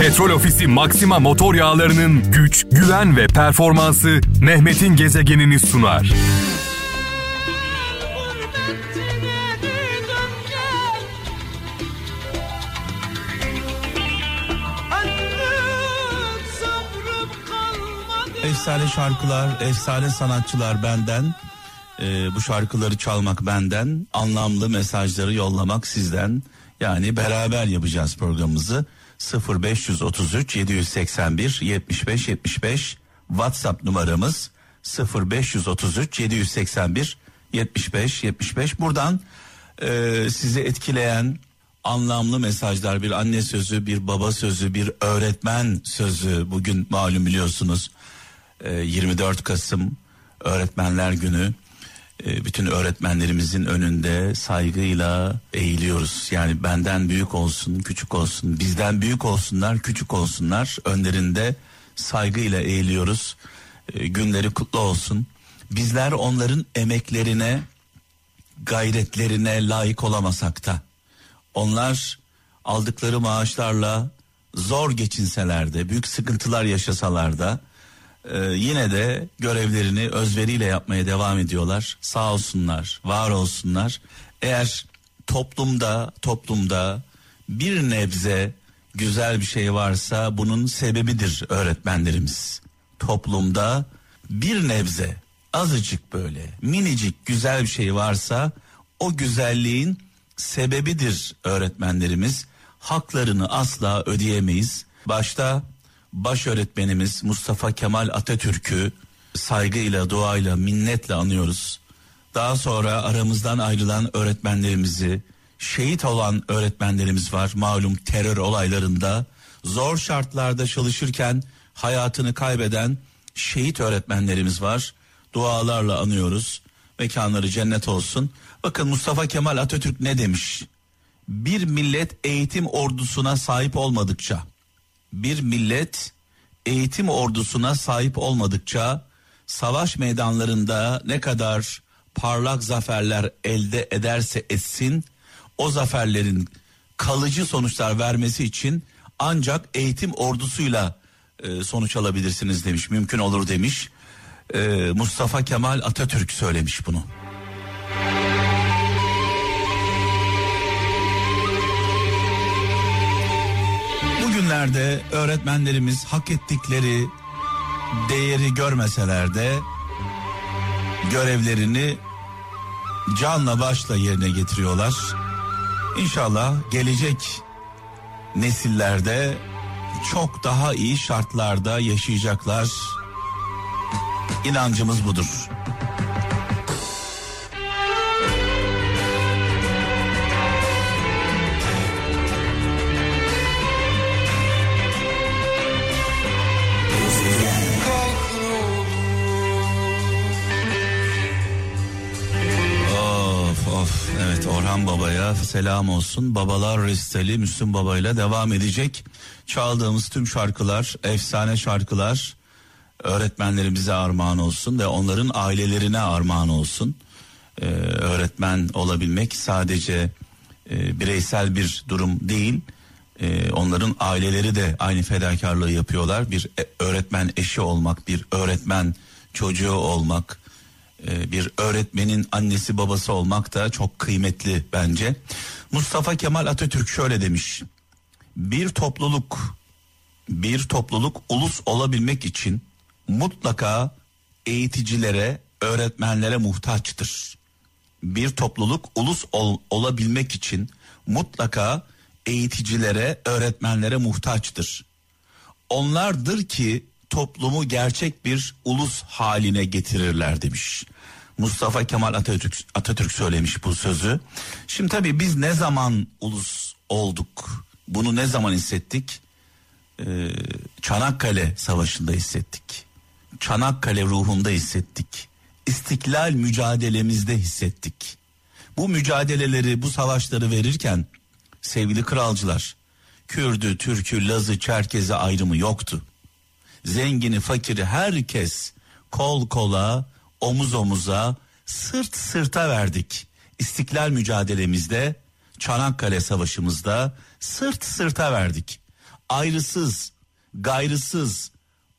Petrol Ofisi Maxima motor yağlarının güç, güven ve performansı Mehmet'in gezegenini sunar. Efsane şarkılar, efsane sanatçılar benden. Ee, bu şarkıları çalmak benden, anlamlı mesajları yollamak sizden. Yani beraber yapacağız programımızı. 0533 781 75 75 WhatsApp numaramız 0533 781 75 75 buradan e, sizi etkileyen anlamlı mesajlar bir anne sözü bir baba sözü bir öğretmen sözü bugün malum biliyorsunuz. E, 24 Kasım öğretmenler günü bütün öğretmenlerimizin önünde saygıyla eğiliyoruz. Yani benden büyük olsun, küçük olsun, bizden büyük olsunlar, küçük olsunlar önlerinde saygıyla eğiliyoruz. E, günleri kutlu olsun. Bizler onların emeklerine, gayretlerine layık olamasak da onlar aldıkları maaşlarla zor geçinseler de, büyük sıkıntılar yaşasalar da ee, yine de görevlerini özveriyle yapmaya devam ediyorlar. Sağ olsunlar, var olsunlar. Eğer toplumda toplumda bir nebze güzel bir şey varsa bunun sebebidir öğretmenlerimiz. Toplumda bir nebze azıcık böyle minicik güzel bir şey varsa o güzelliğin sebebidir öğretmenlerimiz. Haklarını asla ödeyemeyiz. Başta baş öğretmenimiz Mustafa Kemal Atatürk'ü saygıyla, duayla, minnetle anıyoruz. Daha sonra aramızdan ayrılan öğretmenlerimizi, şehit olan öğretmenlerimiz var. Malum terör olaylarında zor şartlarda çalışırken hayatını kaybeden şehit öğretmenlerimiz var. Dualarla anıyoruz. Mekanları cennet olsun. Bakın Mustafa Kemal Atatürk ne demiş? Bir millet eğitim ordusuna sahip olmadıkça bir millet eğitim ordusuna sahip olmadıkça savaş meydanlarında ne kadar parlak zaferler elde ederse etsin o zaferlerin kalıcı sonuçlar vermesi için ancak eğitim ordusuyla e, sonuç alabilirsiniz demiş mümkün olur demiş e, Mustafa Kemal Atatürk söylemiş bunu. Bugünlerde öğretmenlerimiz hak ettikleri değeri görmeseler de görevlerini canla başla yerine getiriyorlar. İnşallah gelecek nesillerde çok daha iyi şartlarda yaşayacaklar. İnancımız budur. Orhan Baba'ya selam olsun. Babalar Resteli Müslüm Baba ile devam edecek. Çaldığımız tüm şarkılar, efsane şarkılar öğretmenlerimize armağan olsun ve onların ailelerine armağan olsun. Ee, öğretmen olabilmek sadece e, bireysel bir durum değil. E, onların aileleri de aynı fedakarlığı yapıyorlar. Bir e, öğretmen eşi olmak, bir öğretmen çocuğu olmak, bir öğretmenin annesi babası olmak da çok kıymetli bence. Mustafa Kemal Atatürk şöyle demiş. Bir topluluk bir topluluk ulus olabilmek için mutlaka eğiticilere, öğretmenlere muhtaçtır. Bir topluluk ulus ol, olabilmek için mutlaka eğiticilere, öğretmenlere muhtaçtır. Onlardır ki toplumu gerçek bir ulus haline getirirler demiş. Mustafa Kemal Atatürk, Atatürk söylemiş bu sözü. Şimdi tabii biz ne zaman ulus olduk? Bunu ne zaman hissettik? Ee, Çanakkale Savaşı'nda hissettik. Çanakkale ruhunda hissettik. İstiklal mücadelemizde hissettik. Bu mücadeleleri, bu savaşları verirken sevgili kralcılar, Kürdü, Türkü, Lazı, Çerkezi ayrımı yoktu zengini fakiri herkes kol kola omuz omuza sırt sırta verdik. İstiklal mücadelemizde Çanakkale Savaşı'mızda sırt sırta verdik. ayrısız, gayrısız,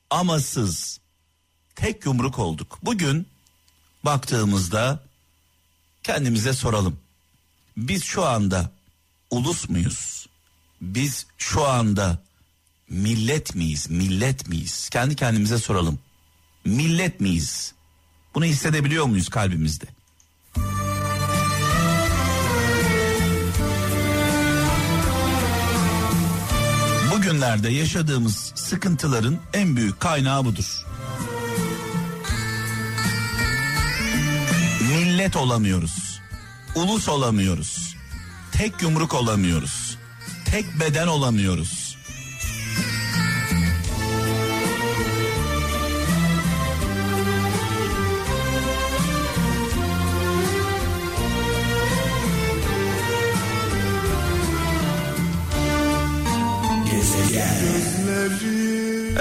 amasız tek yumruk olduk. Bugün baktığımızda kendimize soralım. Biz şu anda ulus muyuz? Biz şu anda millet miyiz? Millet miyiz? Kendi kendimize soralım. Millet miyiz? Bunu hissedebiliyor muyuz kalbimizde? Bugünlerde yaşadığımız sıkıntıların en büyük kaynağı budur. Millet olamıyoruz. Ulus olamıyoruz. Tek yumruk olamıyoruz. Tek beden olamıyoruz.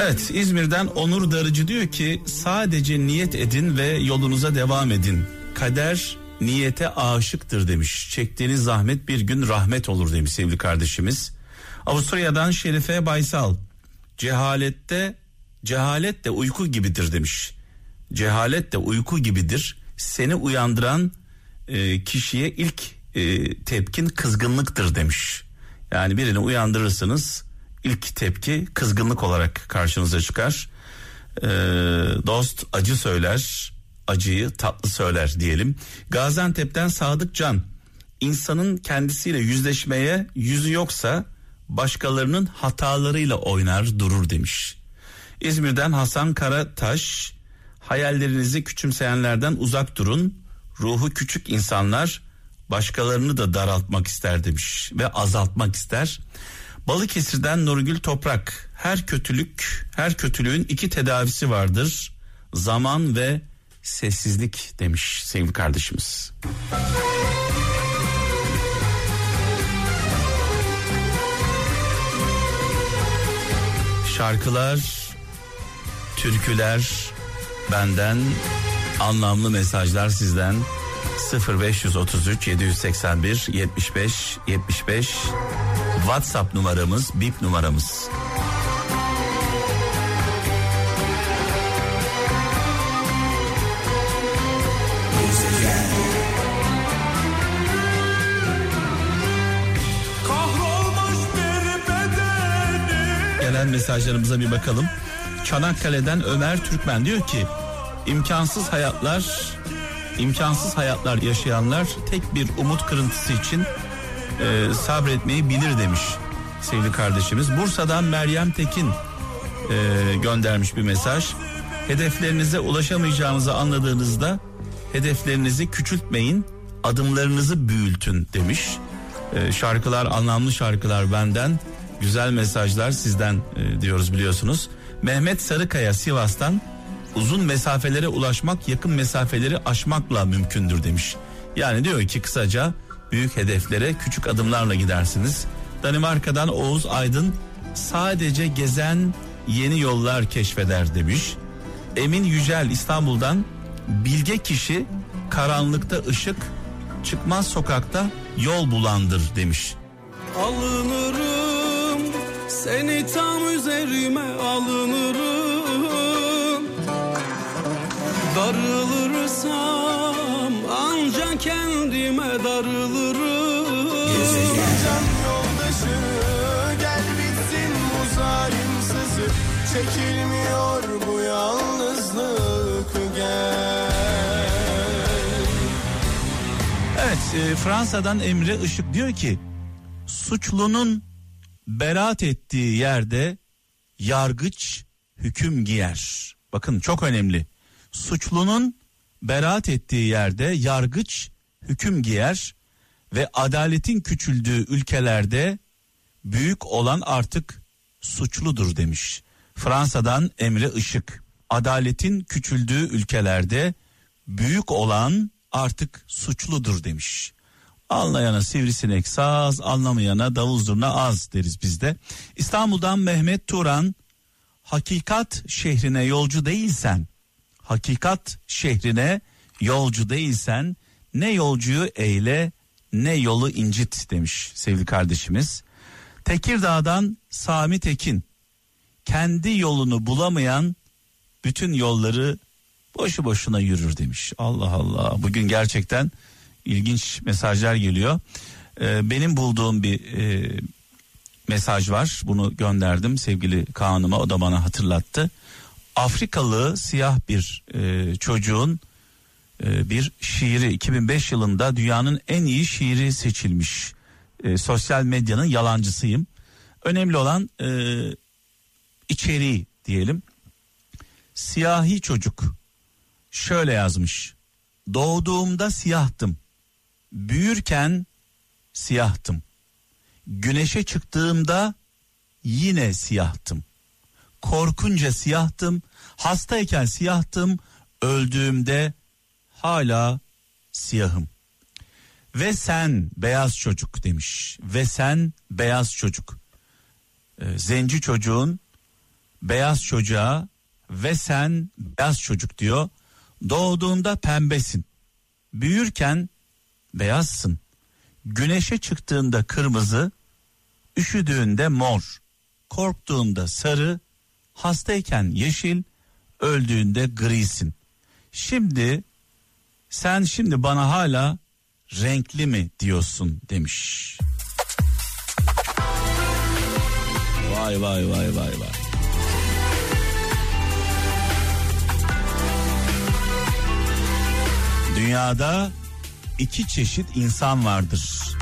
Evet İzmir'den Onur Darıcı diyor ki sadece niyet edin ve yolunuza devam edin. Kader niyete aşıktır demiş. Çektiğiniz zahmet bir gün rahmet olur demiş sevgili kardeşimiz. Avusturya'dan Şerife Baysal. Cehalette cehalet de uyku gibidir demiş. Cehalet de uyku gibidir. Seni uyandıran e, kişiye ilk e, tepkin kızgınlıktır demiş. Yani birini uyandırırsınız ilk tepki kızgınlık olarak karşınıza çıkar. Ee, dost acı söyler, acıyı tatlı söyler diyelim. Gaziantep'ten Sadık Can, insanın kendisiyle yüzleşmeye yüzü yoksa başkalarının hatalarıyla oynar durur demiş. İzmir'den Hasan Karataş, hayallerinizi küçümseyenlerden uzak durun. Ruhu küçük insanlar başkalarını da daraltmak ister demiş ve azaltmak ister. Balıkesir'den Nurgül Toprak. Her kötülük her kötülüğün iki tedavisi vardır. Zaman ve sessizlik demiş sevgili kardeşimiz. Şarkılar, türküler benden, anlamlı mesajlar sizden. 0533 781 75 75 WhatsApp numaramız, bip numaramız. Gelen mesajlarımıza bir bakalım. Çanakkale'den Ömer Türkmen diyor ki imkansız hayatlar imkansız hayatlar yaşayanlar tek bir umut kırıntısı için e, sabretmeyi bilir demiş sevgili kardeşimiz. Bursa'dan Meryem Tekin e, göndermiş bir mesaj. Hedeflerinize ulaşamayacağınızı anladığınızda hedeflerinizi küçültmeyin, adımlarınızı büyültün demiş. E, şarkılar anlamlı şarkılar benden, güzel mesajlar sizden e, diyoruz biliyorsunuz. Mehmet Sarıkaya Sivas'tan uzun mesafelere ulaşmak yakın mesafeleri aşmakla mümkündür demiş. Yani diyor ki kısaca büyük hedeflere küçük adımlarla gidersiniz. Danimarka'dan Oğuz Aydın sadece gezen yeni yollar keşfeder demiş. Emin Yücel İstanbul'dan bilge kişi karanlıkta ışık çıkmaz sokakta yol bulandır demiş. Alınırım seni tam üzerime alınırım Darılırsam ancak kendime darılırım Gezegen yoldaşı gel bitsin bu zalimsizim Çekilmiyor bu yalnızlık gel Evet e, Fransa'dan Emre Işık diyor ki suçlunun beraat ettiği yerde yargıç hüküm giyer. Bakın çok önemli. Suçlunun beraat ettiği yerde yargıç hüküm giyer ve adaletin küçüldüğü ülkelerde büyük olan artık suçludur demiş. Fransa'dan Emre Işık. Adaletin küçüldüğü ülkelerde büyük olan artık suçludur demiş. Anlayana sivrisinek saz, anlamayana davul zurna az deriz bizde. İstanbul'dan Mehmet Turan, hakikat şehrine yolcu değilsen, hakikat şehrine yolcu değilsen, ne yolcuyu eyle ne yolu incit demiş sevgili kardeşimiz. Tekirdağ'dan Sami Tekin. Kendi yolunu bulamayan bütün yolları boşu boşuna yürür demiş. Allah Allah. Bugün gerçekten ilginç mesajlar geliyor. Ee, benim bulduğum bir e, mesaj var. Bunu gönderdim sevgili Kaan'ıma. O da bana hatırlattı. Afrikalı siyah bir e, çocuğun e, bir şiiri 2005 yılında dünyanın en iyi şiiri seçilmiş. E, sosyal medyanın yalancısıyım. Önemli olan e, içeriği diyelim. Siyahi çocuk şöyle yazmış. Doğduğumda siyahtım. Büyürken siyahtım. Güneşe çıktığımda yine siyahtım. Korkunca siyahtım. Hastayken siyahtım. Öldüğümde hala siyahım. Ve sen beyaz çocuk demiş. Ve sen beyaz çocuk. Ee, zenci çocuğun beyaz çocuğa ve sen beyaz çocuk diyor. Doğduğunda pembesin. Büyürken beyazsın. Güneşe çıktığında kırmızı, üşüdüğünde mor, korktuğunda sarı, hastayken yeşil, öldüğünde grisin. Şimdi sen şimdi bana hala renkli mi diyorsun demiş. Vay vay vay vay vay. Dünyada iki çeşit insan vardır.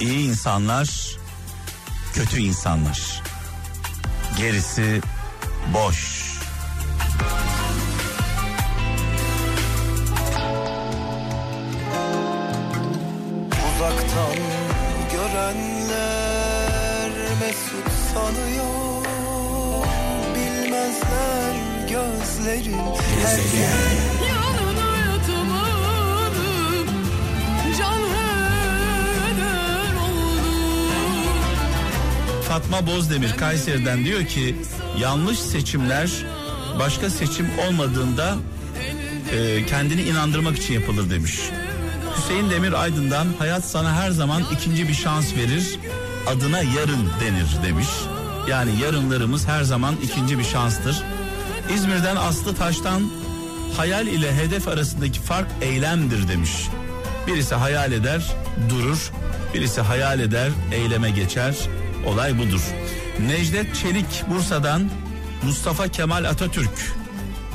İyi insanlar, kötü insanlar. Gerisi boş. Uzaktan görenler mesut sanıyor. Bilmezler gözlerin her Yanına yatamadım Can heder oldu. Fatma Bozdemir Kayseri'den diyor ki yanlış seçimler başka seçim olmadığında e, kendini inandırmak için yapılır demiş. Hüseyin Demir Aydın'dan hayat sana her zaman ikinci bir şans verir adına yarın denir demiş. Yani yarınlarımız her zaman ikinci bir şanstır. İzmir'den Aslı Taş'tan hayal ile hedef arasındaki fark eylemdir demiş. Birisi hayal eder durur birisi hayal eder eyleme geçer olay budur. Necdet Çelik Bursa'dan Mustafa Kemal Atatürk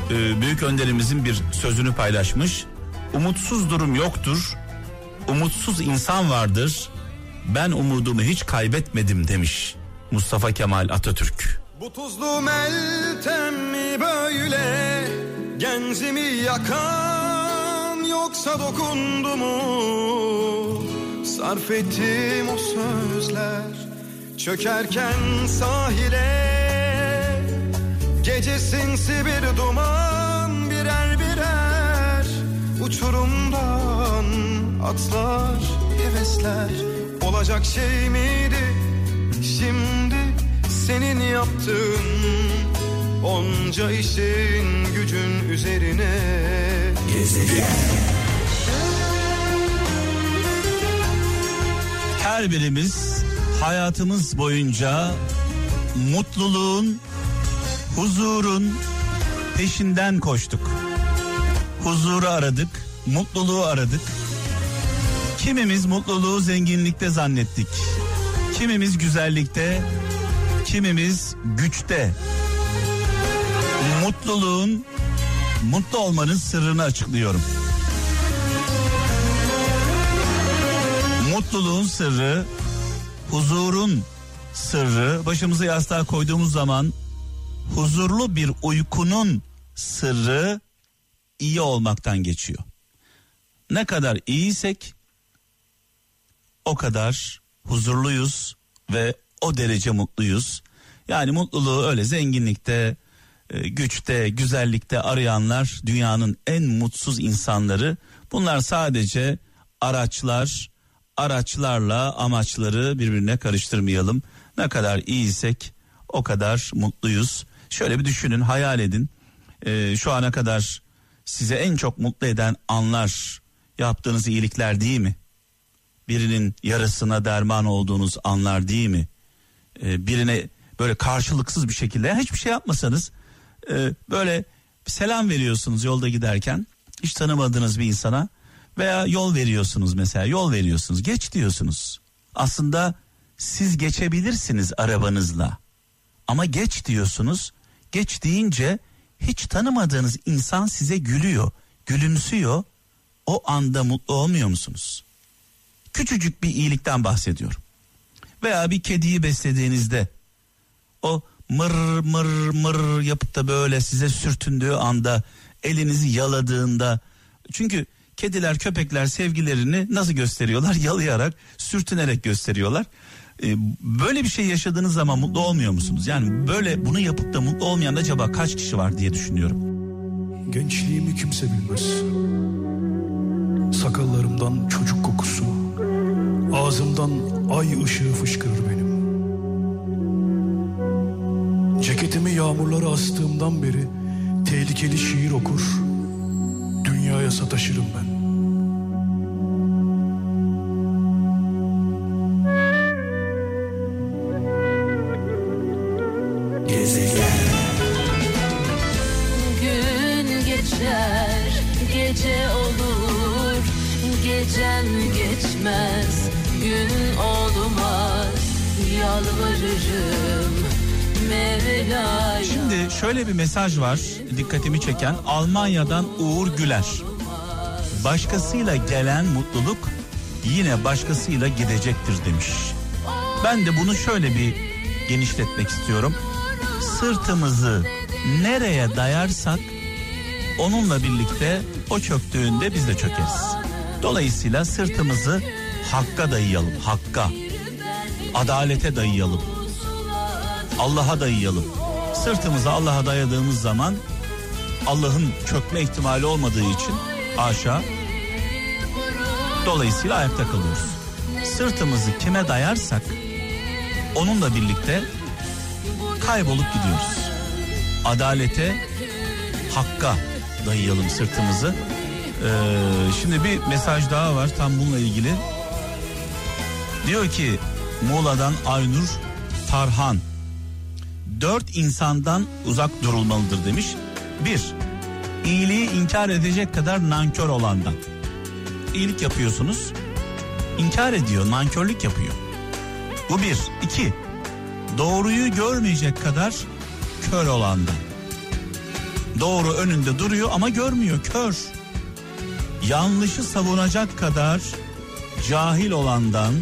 e, büyük önderimizin bir sözünü paylaşmış. Umutsuz durum yoktur. Umutsuz insan vardır. Ben umudumu hiç kaybetmedim demiş Mustafa Kemal Atatürk. Bu tuzlu meltem mi böyle Gencimi yakan yoksa dokundu mu Sarf ettim o sözler Çökerken sahile Gece sinsi bir duman birer birer Uçurumdan atlar hevesler. Olacak şey miydi şimdi senin yaptığın? Onca işin gücün üzerine. Her birimiz hayatımız boyunca mutluluğun, huzurun peşinden koştuk. Huzuru aradık, mutluluğu aradık. Kimimiz mutluluğu zenginlikte zannettik. Kimimiz güzellikte, kimimiz güçte. Mutluluğun, mutlu olmanın sırrını açıklıyorum. Mutluluğun sırrı, huzurun sırrı, başımızı yastığa koyduğumuz zaman huzurlu bir uykunun sırrı iyi olmaktan geçiyor. Ne kadar iyiysek o kadar huzurluyuz ve o derece mutluyuz. Yani mutluluğu öyle zenginlikte, e, güçte, güzellikte arayanlar dünyanın en mutsuz insanları. Bunlar sadece araçlar, araçlarla amaçları birbirine karıştırmayalım. Ne kadar iyiysek o kadar mutluyuz. Şöyle bir düşünün, hayal edin. E, şu ana kadar size en çok mutlu eden anlar yaptığınız iyilikler değil mi? birinin yarasına derman olduğunuz anlar değil mi? Ee, birine böyle karşılıksız bir şekilde hiçbir şey yapmasanız e, böyle selam veriyorsunuz yolda giderken hiç tanımadığınız bir insana veya yol veriyorsunuz mesela yol veriyorsunuz geç diyorsunuz. Aslında siz geçebilirsiniz arabanızla ama geç diyorsunuz geç deyince hiç tanımadığınız insan size gülüyor gülümsüyor o anda mutlu olmuyor musunuz? Küçücük bir iyilikten bahsediyorum. Veya bir kediyi beslediğinizde o mır mır mır yapıp da böyle size sürtündüğü anda elinizi yaladığında çünkü kediler köpekler sevgilerini nasıl gösteriyorlar yalayarak sürtünerek gösteriyorlar Ee, böyle bir şey yaşadığınız zaman mutlu olmuyor musunuz yani böyle bunu yapıp da mutlu olmayan acaba kaç kişi var diye düşünüyorum Gençliğimi kimse bilmez. Sakallarımdan çocuk kokusu, ağzımdan ay ışığı fışkırır benim. Ceketimi yağmurlara astığımdan beri tehlikeli şiir okur, sataşırım ben. Gün geçer, gece olur, gecem geçmez, gün olmaz, yalvarırım Mevla'ya. Şimdi şöyle bir mesaj var dikkatimi çeken Almanya'dan Uğur Güler. Başkasıyla gelen mutluluk yine başkasıyla gidecektir demiş. Ben de bunu şöyle bir genişletmek istiyorum. Sırtımızı nereye dayarsak onunla birlikte o çöktüğünde biz de çökeriz. Dolayısıyla sırtımızı hakka dayayalım, hakka. Adalete dayayalım. Allah'a dayayalım. Sırtımızı Allah'a dayadığımız zaman Allah'ın çökme ihtimali olmadığı için aşağı dolayısıyla ayakta kalıyoruz. Sırtımızı kime dayarsak onunla birlikte kaybolup gidiyoruz. Adalete, hakka dayayalım sırtımızı. Ee, şimdi bir mesaj daha var tam bununla ilgili. Diyor ki Muğla'dan Aynur Tarhan dört insandan uzak durulmalıdır demiş. Bir, iyiliği inkar edecek kadar nankör olandan. İyilik yapıyorsunuz, inkar ediyor, nankörlük yapıyor. Bu bir. iki, doğruyu görmeyecek kadar kör olandan. Doğru önünde duruyor ama görmüyor, kör. Yanlışı savunacak kadar cahil olandan,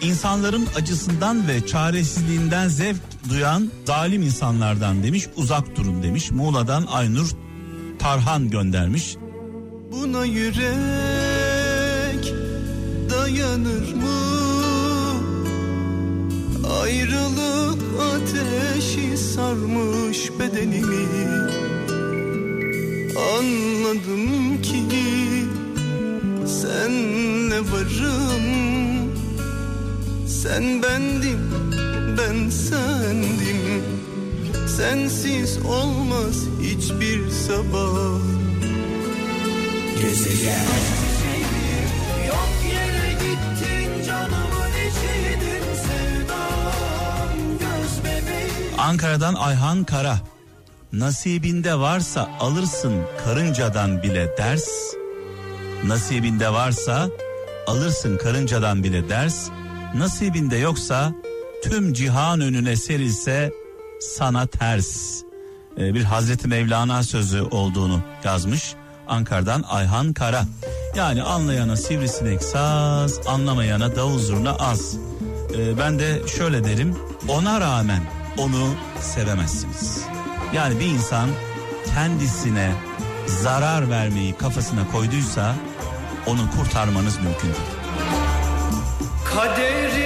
insanların acısından ve çaresizliğinden zevk duyan zalim insanlardan demiş uzak durun demiş. Muğla'dan Aynur Tarhan göndermiş. Buna yürek dayanır mı? Ayrılık ateşi sarmış bedenimi Anladım ki senle varım Sen bendim, ben sendim Sensiz olmaz hiçbir sabah Yok yere gittin canımın içiydin sevdam göz bebeğim Ankara'dan Ayhan Kara. Nasibinde varsa alırsın karıncadan bile ders. Nasibinde varsa alırsın karıncadan bile ders. Nasibinde yoksa tüm cihan önüne serilse sana ters. Ee, bir Hazreti Mevlana sözü olduğunu yazmış. Ankara'dan Ayhan Kara. Yani anlayana sivrisinek saz, anlamayana davul zurna az. Ee, ben de şöyle derim, ona rağmen onu sevemezsiniz. Yani bir insan kendisine zarar vermeyi kafasına koyduysa onu kurtarmanız mümkün değil. Kaderimle